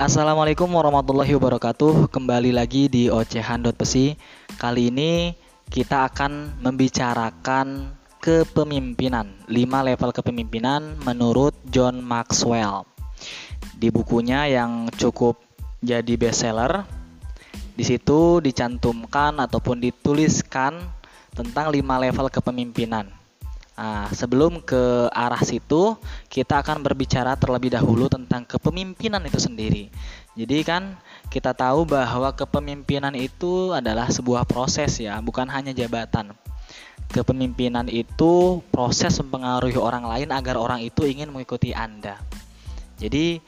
Assalamualaikum warahmatullahi wabarakatuh. Kembali lagi di ocehan.pesi. Kali ini kita akan membicarakan kepemimpinan, 5 level kepemimpinan menurut John Maxwell. Di bukunya yang cukup jadi bestseller, di situ dicantumkan ataupun dituliskan tentang 5 level kepemimpinan. Nah, sebelum ke arah situ, kita akan berbicara terlebih dahulu tentang kepemimpinan itu sendiri. Jadi kan kita tahu bahwa kepemimpinan itu adalah sebuah proses ya, bukan hanya jabatan. Kepemimpinan itu proses mempengaruhi orang lain agar orang itu ingin mengikuti Anda. Jadi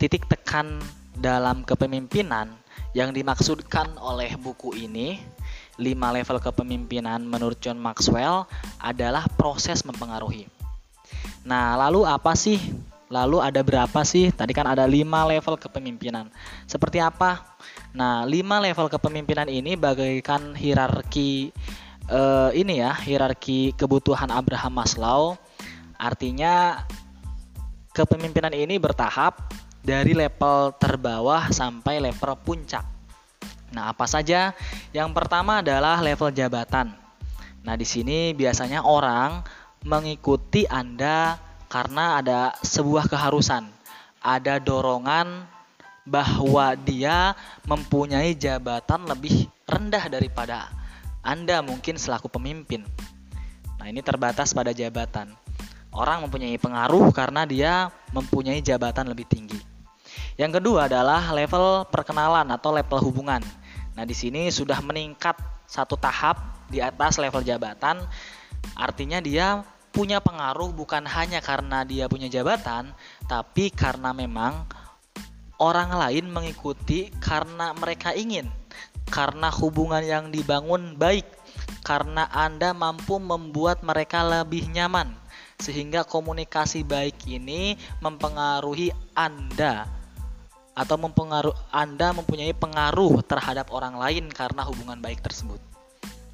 titik tekan dalam kepemimpinan yang dimaksudkan oleh buku ini 5 level kepemimpinan menurut John Maxwell adalah proses mempengaruhi. Nah, lalu apa sih? Lalu ada berapa sih? Tadi kan ada 5 level kepemimpinan. Seperti apa? Nah, 5 level kepemimpinan ini bagaikan hierarki uh, ini ya, hierarki kebutuhan Abraham Maslow. Artinya kepemimpinan ini bertahap dari level terbawah sampai level puncak. Nah, apa saja? Yang pertama adalah level jabatan. Nah, di sini biasanya orang mengikuti Anda karena ada sebuah keharusan, ada dorongan bahwa dia mempunyai jabatan lebih rendah daripada Anda mungkin selaku pemimpin. Nah, ini terbatas pada jabatan. Orang mempunyai pengaruh karena dia mempunyai jabatan lebih tinggi. Yang kedua adalah level perkenalan atau level hubungan. Nah, di sini sudah meningkat satu tahap di atas level jabatan. Artinya dia punya pengaruh bukan hanya karena dia punya jabatan, tapi karena memang orang lain mengikuti karena mereka ingin, karena hubungan yang dibangun baik, karena Anda mampu membuat mereka lebih nyaman, sehingga komunikasi baik ini mempengaruhi Anda atau mempengaruh Anda mempunyai pengaruh terhadap orang lain karena hubungan baik tersebut.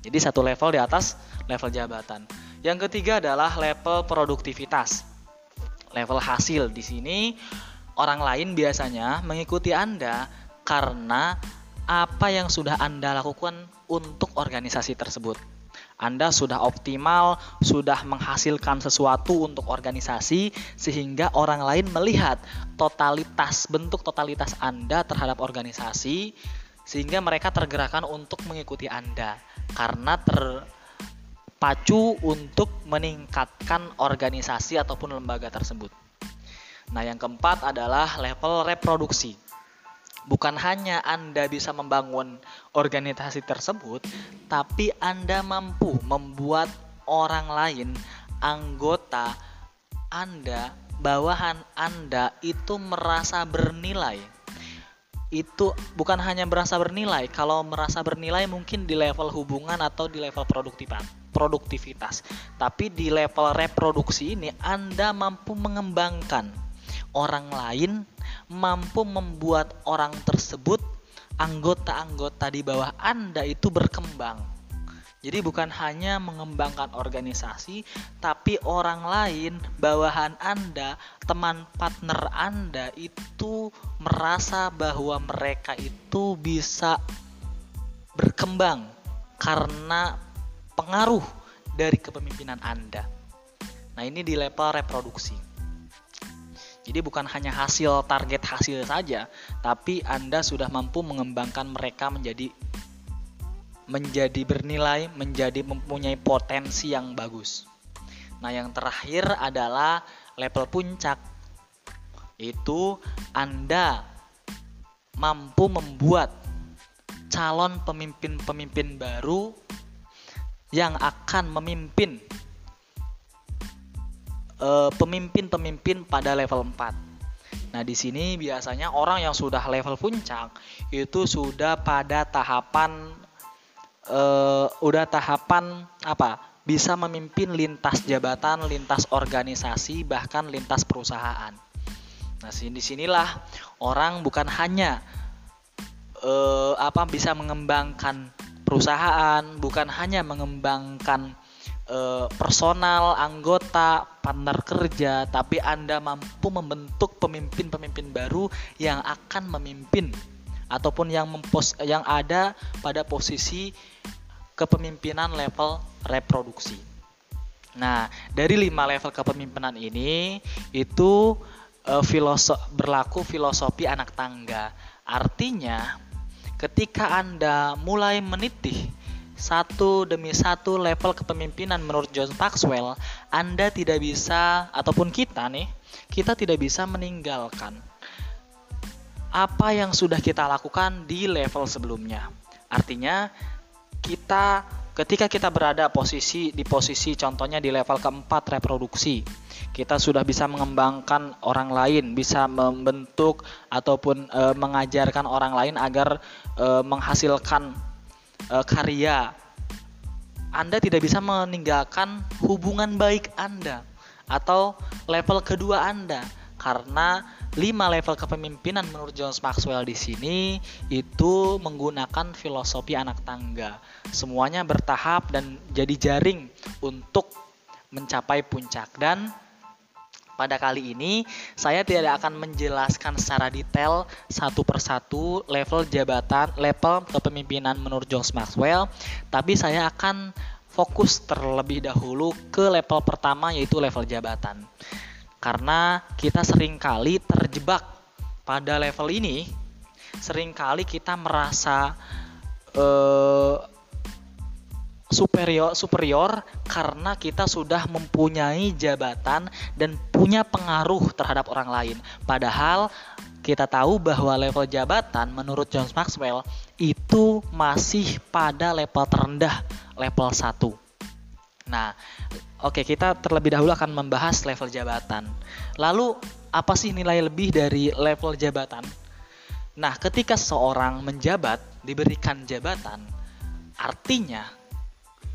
Jadi satu level di atas level jabatan. Yang ketiga adalah level produktivitas. Level hasil di sini orang lain biasanya mengikuti Anda karena apa yang sudah Anda lakukan untuk organisasi tersebut. Anda sudah optimal, sudah menghasilkan sesuatu untuk organisasi sehingga orang lain melihat totalitas bentuk totalitas Anda terhadap organisasi sehingga mereka tergerakkan untuk mengikuti Anda karena terpacu untuk meningkatkan organisasi ataupun lembaga tersebut. Nah, yang keempat adalah level reproduksi bukan hanya Anda bisa membangun organisasi tersebut, tapi Anda mampu membuat orang lain, anggota Anda, bawahan Anda itu merasa bernilai. Itu bukan hanya merasa bernilai, kalau merasa bernilai mungkin di level hubungan atau di level produktivitas. Tapi di level reproduksi ini Anda mampu mengembangkan orang lain mampu membuat orang tersebut anggota-anggota di bawah Anda itu berkembang. Jadi bukan hanya mengembangkan organisasi, tapi orang lain, bawahan Anda, teman partner Anda itu merasa bahwa mereka itu bisa berkembang karena pengaruh dari kepemimpinan Anda. Nah, ini di level reproduksi. Jadi bukan hanya hasil target hasil saja, tapi Anda sudah mampu mengembangkan mereka menjadi menjadi bernilai, menjadi mempunyai potensi yang bagus. Nah, yang terakhir adalah level puncak. Itu Anda mampu membuat calon pemimpin-pemimpin baru yang akan memimpin pemimpin-pemimpin pada level 4. Nah, di sini biasanya orang yang sudah level puncak itu sudah pada tahapan uh, udah tahapan apa? Bisa memimpin lintas jabatan, lintas organisasi, bahkan lintas perusahaan. Nah, sini sinilah orang bukan hanya uh, apa bisa mengembangkan perusahaan, bukan hanya mengembangkan eh, personal, anggota, partner kerja, tapi Anda mampu membentuk pemimpin-pemimpin baru yang akan memimpin ataupun yang mempos yang ada pada posisi kepemimpinan level reproduksi. Nah, dari lima level kepemimpinan ini itu uh, filosof berlaku filosofi anak tangga. Artinya, ketika Anda mulai menitih satu demi satu level kepemimpinan menurut John Maxwell, Anda tidak bisa ataupun kita nih, kita tidak bisa meninggalkan apa yang sudah kita lakukan di level sebelumnya. Artinya, kita ketika kita berada posisi di posisi contohnya di level keempat reproduksi kita sudah bisa mengembangkan orang lain bisa membentuk ataupun e, mengajarkan orang lain agar e, menghasilkan e, karya Anda tidak bisa meninggalkan hubungan baik Anda atau level kedua Anda karena lima level kepemimpinan menurut John Maxwell di sini itu menggunakan filosofi anak tangga. Semuanya bertahap dan jadi jaring untuk mencapai puncak dan pada kali ini saya tidak akan menjelaskan secara detail satu persatu level jabatan, level kepemimpinan menurut John Maxwell, tapi saya akan fokus terlebih dahulu ke level pertama yaitu level jabatan. Karena kita sering kali terjebak pada level ini, sering kali kita merasa uh, superior superior karena kita sudah mempunyai jabatan dan punya pengaruh terhadap orang lain. Padahal kita tahu bahwa level jabatan menurut John Maxwell itu masih pada level terendah, level 1. Nah, oke okay, kita terlebih dahulu akan membahas level jabatan. Lalu apa sih nilai lebih dari level jabatan? Nah, ketika seorang menjabat, diberikan jabatan, artinya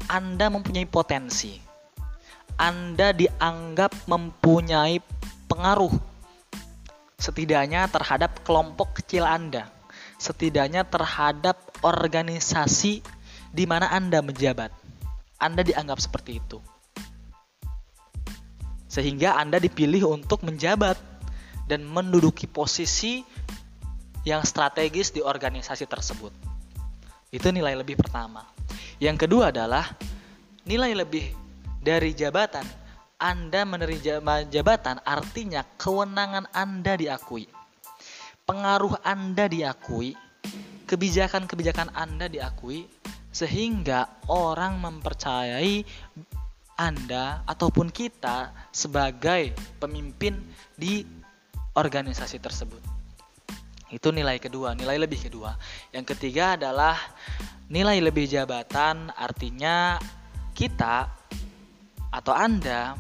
Anda mempunyai potensi. Anda dianggap mempunyai pengaruh setidaknya terhadap kelompok kecil Anda, setidaknya terhadap organisasi di mana Anda menjabat. Anda dianggap seperti itu. Sehingga Anda dipilih untuk menjabat dan menduduki posisi yang strategis di organisasi tersebut. Itu nilai lebih pertama. Yang kedua adalah nilai lebih dari jabatan. Anda menerima jabatan artinya kewenangan Anda diakui. Pengaruh Anda diakui, kebijakan-kebijakan Anda diakui, sehingga orang mempercayai Anda ataupun kita sebagai pemimpin di organisasi tersebut. Itu nilai kedua, nilai lebih kedua. Yang ketiga adalah nilai lebih jabatan, artinya kita atau Anda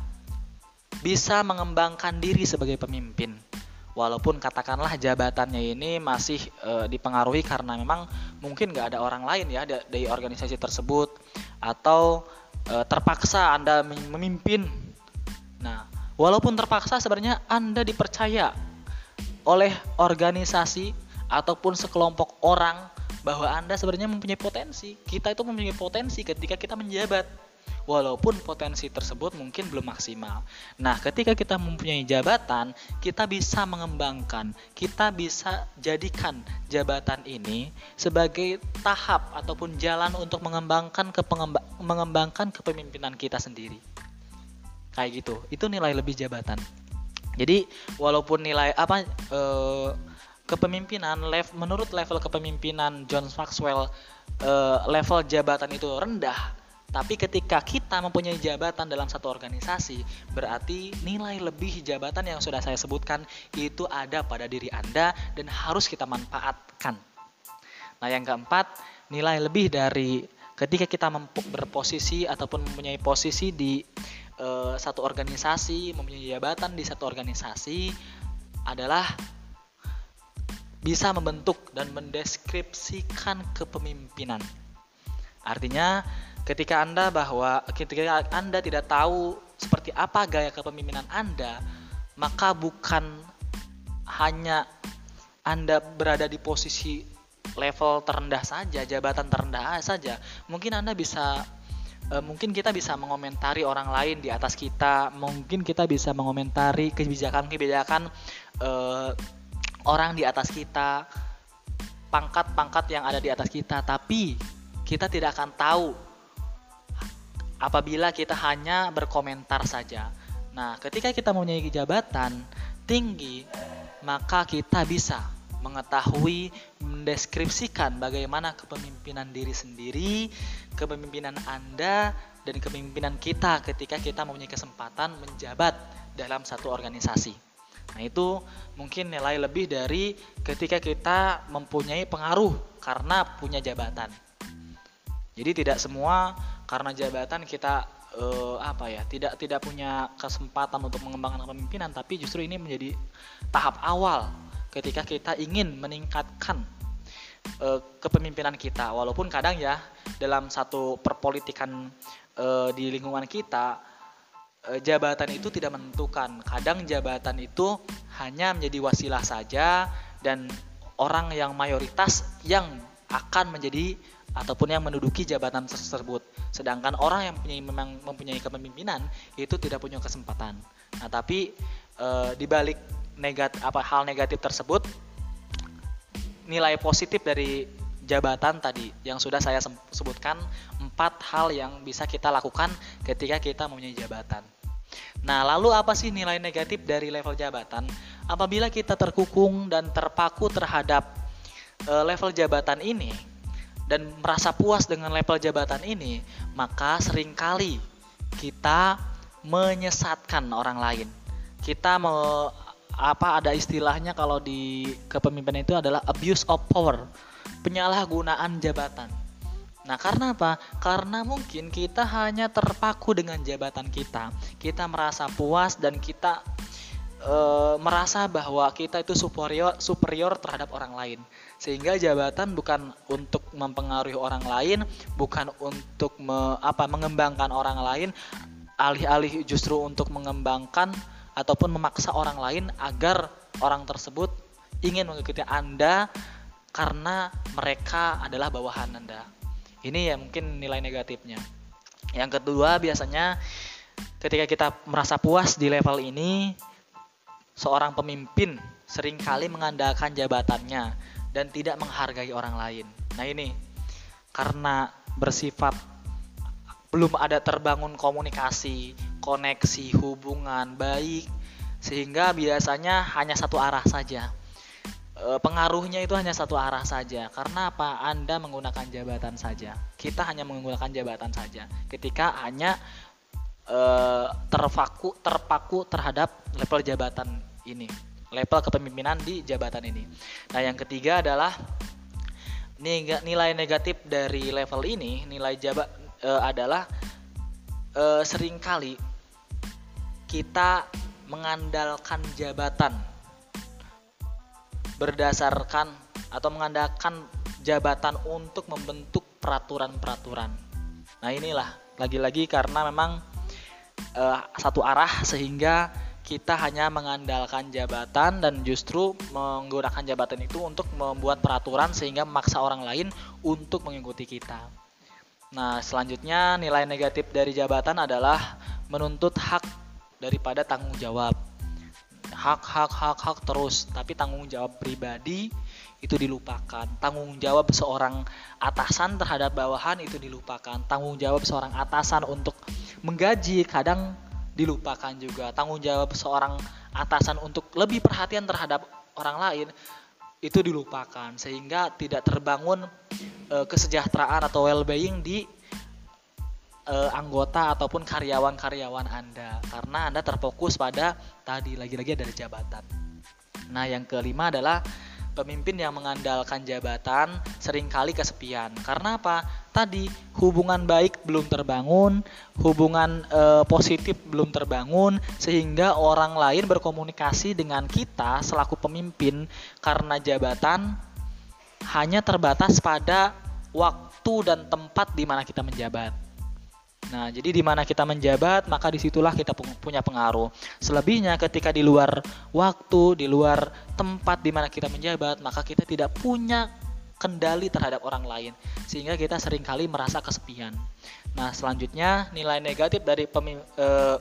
bisa mengembangkan diri sebagai pemimpin. Walaupun katakanlah jabatannya ini masih e, dipengaruhi karena memang mungkin nggak ada orang lain ya dari organisasi tersebut atau e, terpaksa anda memimpin. Nah walaupun terpaksa sebenarnya anda dipercaya oleh organisasi ataupun sekelompok orang bahwa anda sebenarnya mempunyai potensi kita itu mempunyai potensi ketika kita menjabat walaupun potensi tersebut mungkin belum maksimal. Nah, ketika kita mempunyai jabatan, kita bisa mengembangkan, kita bisa jadikan jabatan ini sebagai tahap ataupun jalan untuk mengembangkan ke mengembangkan kepemimpinan kita sendiri. Kayak gitu. Itu nilai lebih jabatan. Jadi, walaupun nilai apa eh, kepemimpinan level menurut level kepemimpinan John Maxwell eh, level jabatan itu rendah tapi ketika kita mempunyai jabatan dalam satu organisasi, berarti nilai lebih jabatan yang sudah saya sebutkan itu ada pada diri Anda dan harus kita manfaatkan. Nah, yang keempat, nilai lebih dari ketika kita berposisi ataupun mempunyai posisi di uh, satu organisasi, mempunyai jabatan di satu organisasi adalah bisa membentuk dan mendeskripsikan kepemimpinan. Artinya, Ketika Anda bahwa ketika Anda tidak tahu seperti apa gaya kepemimpinan Anda, maka bukan hanya Anda berada di posisi level terendah saja, jabatan terendah saja. Mungkin Anda bisa uh, mungkin kita bisa mengomentari orang lain di atas kita, mungkin kita bisa mengomentari kebijakan-kebijakan uh, orang di atas kita, pangkat-pangkat yang ada di atas kita, tapi kita tidak akan tahu apabila kita hanya berkomentar saja. Nah, ketika kita mempunyai jabatan tinggi, maka kita bisa mengetahui, mendeskripsikan bagaimana kepemimpinan diri sendiri, kepemimpinan Anda, dan kepemimpinan kita ketika kita mempunyai kesempatan menjabat dalam satu organisasi. Nah, itu mungkin nilai lebih dari ketika kita mempunyai pengaruh karena punya jabatan. Jadi tidak semua karena jabatan kita uh, apa ya tidak tidak punya kesempatan untuk mengembangkan kepemimpinan tapi justru ini menjadi tahap awal ketika kita ingin meningkatkan uh, kepemimpinan kita walaupun kadang ya dalam satu perpolitikan uh, di lingkungan kita jabatan itu tidak menentukan kadang jabatan itu hanya menjadi wasilah saja dan orang yang mayoritas yang akan menjadi ataupun yang menduduki jabatan tersebut. Sedangkan orang yang mempunyai, memang mempunyai kepemimpinan itu tidak punya kesempatan. Nah, tapi e, di balik negat apa hal negatif tersebut nilai positif dari jabatan tadi yang sudah saya sebutkan empat hal yang bisa kita lakukan ketika kita mempunyai jabatan. Nah, lalu apa sih nilai negatif dari level jabatan? Apabila kita terkukung dan terpaku terhadap e, level jabatan ini, dan merasa puas dengan level jabatan ini, maka sering kali kita menyesatkan orang lain. Kita me, apa ada istilahnya kalau di kepemimpinan itu adalah abuse of power, penyalahgunaan jabatan. Nah, karena apa? Karena mungkin kita hanya terpaku dengan jabatan kita. Kita merasa puas dan kita e, merasa bahwa kita itu superior superior terhadap orang lain sehingga jabatan bukan untuk mempengaruhi orang lain bukan untuk me, apa mengembangkan orang lain alih-alih justru untuk mengembangkan ataupun memaksa orang lain agar orang tersebut ingin mengikuti Anda karena mereka adalah bawahan Anda. Ini ya mungkin nilai negatifnya. Yang kedua biasanya ketika kita merasa puas di level ini seorang pemimpin sering kali mengandalkan jabatannya dan tidak menghargai orang lain. Nah, ini karena bersifat belum ada terbangun komunikasi, koneksi, hubungan baik sehingga biasanya hanya satu arah saja. E, pengaruhnya itu hanya satu arah saja. Karena apa? Anda menggunakan jabatan saja. Kita hanya menggunakan jabatan saja. Ketika hanya e, terpaku terpaku terhadap level jabatan ini level kepemimpinan di jabatan ini. Nah, yang ketiga adalah nilai negatif dari level ini, nilai jabat e, adalah e, sering kali kita mengandalkan jabatan berdasarkan atau mengandalkan jabatan untuk membentuk peraturan-peraturan. Nah, inilah lagi-lagi karena memang e, satu arah sehingga kita hanya mengandalkan jabatan dan justru menggunakan jabatan itu untuk membuat peraturan sehingga memaksa orang lain untuk mengikuti kita. Nah, selanjutnya nilai negatif dari jabatan adalah menuntut hak daripada tanggung jawab. Hak, hak, hak, hak terus, tapi tanggung jawab pribadi itu dilupakan. Tanggung jawab seorang atasan terhadap bawahan itu dilupakan. Tanggung jawab seorang atasan untuk menggaji kadang dilupakan juga tanggung jawab seorang atasan untuk lebih perhatian terhadap orang lain itu dilupakan sehingga tidak terbangun e, kesejahteraan atau well-being di e, anggota ataupun karyawan-karyawan Anda karena Anda terfokus pada tadi lagi-lagi dari jabatan. Nah, yang kelima adalah pemimpin yang mengandalkan jabatan sering kali kesepian. Karena apa? Tadi hubungan baik belum terbangun, hubungan e, positif belum terbangun sehingga orang lain berkomunikasi dengan kita selaku pemimpin karena jabatan hanya terbatas pada waktu dan tempat di mana kita menjabat. Nah, jadi di mana kita menjabat, maka di situlah kita punya pengaruh. Selebihnya ketika di luar waktu, di luar tempat di mana kita menjabat, maka kita tidak punya kendali terhadap orang lain sehingga kita sering kali merasa kesepian. Nah, selanjutnya nilai negatif dari pemim, eh,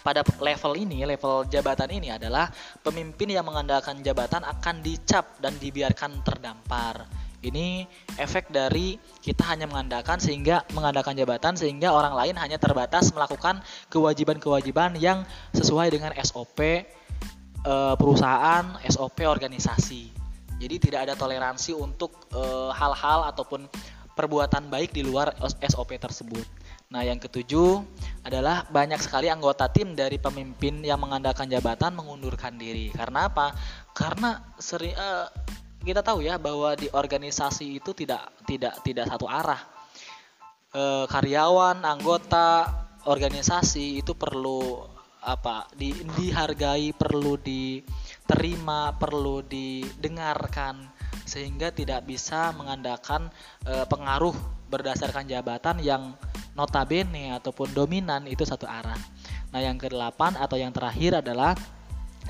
pada level ini, level jabatan ini adalah pemimpin yang mengandalkan jabatan akan dicap dan dibiarkan terdampar. Ini efek dari kita hanya mengandalkan sehingga mengandalkan jabatan sehingga orang lain hanya terbatas melakukan kewajiban-kewajiban yang sesuai dengan SOP eh, perusahaan, SOP organisasi. Jadi tidak ada toleransi untuk eh, hal-hal ataupun perbuatan baik di luar SOP tersebut. Nah, yang ketujuh adalah banyak sekali anggota tim dari pemimpin yang mengandalkan jabatan mengundurkan diri. Karena apa? Karena seri, uh, kita tahu ya bahwa di organisasi itu tidak tidak tidak satu arah. Uh, karyawan, anggota organisasi itu perlu apa? Di, dihargai, perlu diterima, perlu didengarkan sehingga tidak bisa mengandalkan uh, pengaruh berdasarkan jabatan yang notabene ataupun dominan itu satu arah. Nah, yang kedelapan atau yang terakhir adalah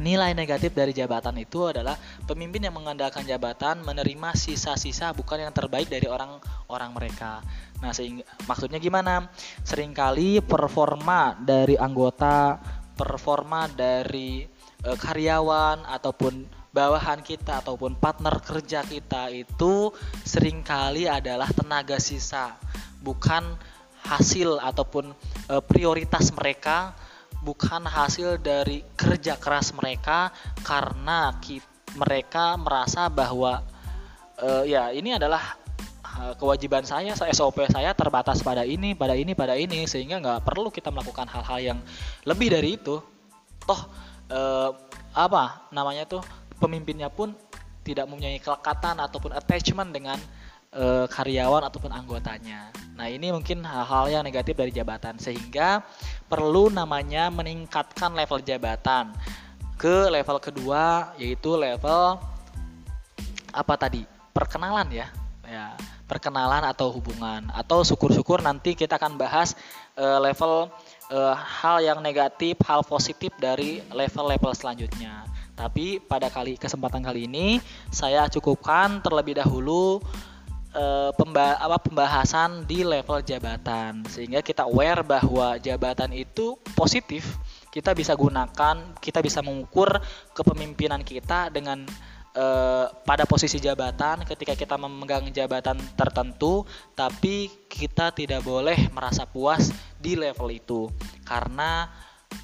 nilai negatif dari jabatan itu adalah pemimpin yang mengandalkan jabatan menerima sisa-sisa bukan yang terbaik dari orang-orang mereka. Nah, sehingga maksudnya gimana? Seringkali performa dari anggota, performa dari e, karyawan ataupun bawahan kita ataupun partner kerja kita itu sering kali adalah tenaga sisa, bukan hasil ataupun e, prioritas mereka bukan hasil dari kerja keras mereka karena kita, mereka merasa bahwa e, ya ini adalah e, kewajiban saya, SOP saya terbatas pada ini, pada ini, pada ini sehingga nggak perlu kita melakukan hal-hal yang lebih dari itu. Toh e, apa namanya tuh pemimpinnya pun tidak mempunyai kelekatan ataupun attachment dengan e, karyawan ataupun anggotanya. Nah, ini mungkin hal-hal yang negatif dari jabatan sehingga perlu namanya meningkatkan level jabatan ke level kedua yaitu level apa tadi? perkenalan ya. Ya, perkenalan atau hubungan atau syukur-syukur nanti kita akan bahas e, level e, hal yang negatif, hal positif dari level-level selanjutnya. Tapi pada kali kesempatan kali ini saya cukupkan terlebih dahulu Eh, pemba apa pembahasan di level jabatan. Sehingga kita aware bahwa jabatan itu positif kita bisa gunakan kita bisa mengukur kepemimpinan kita dengan uh, pada posisi jabatan ketika kita memegang jabatan tertentu tapi kita tidak boleh merasa puas di level itu. Karena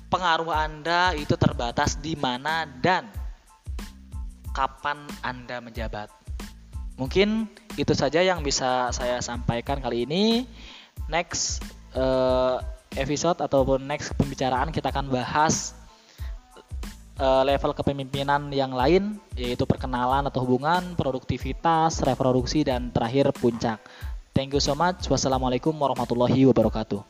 pengaruh Anda itu terbatas di mana dan kapan Anda menjabat Mungkin itu saja yang bisa saya sampaikan kali ini. Next uh, episode ataupun next pembicaraan kita akan bahas uh, level kepemimpinan yang lain yaitu perkenalan atau hubungan, produktivitas, reproduksi dan terakhir puncak. Thank you so much. Wassalamualaikum warahmatullahi wabarakatuh.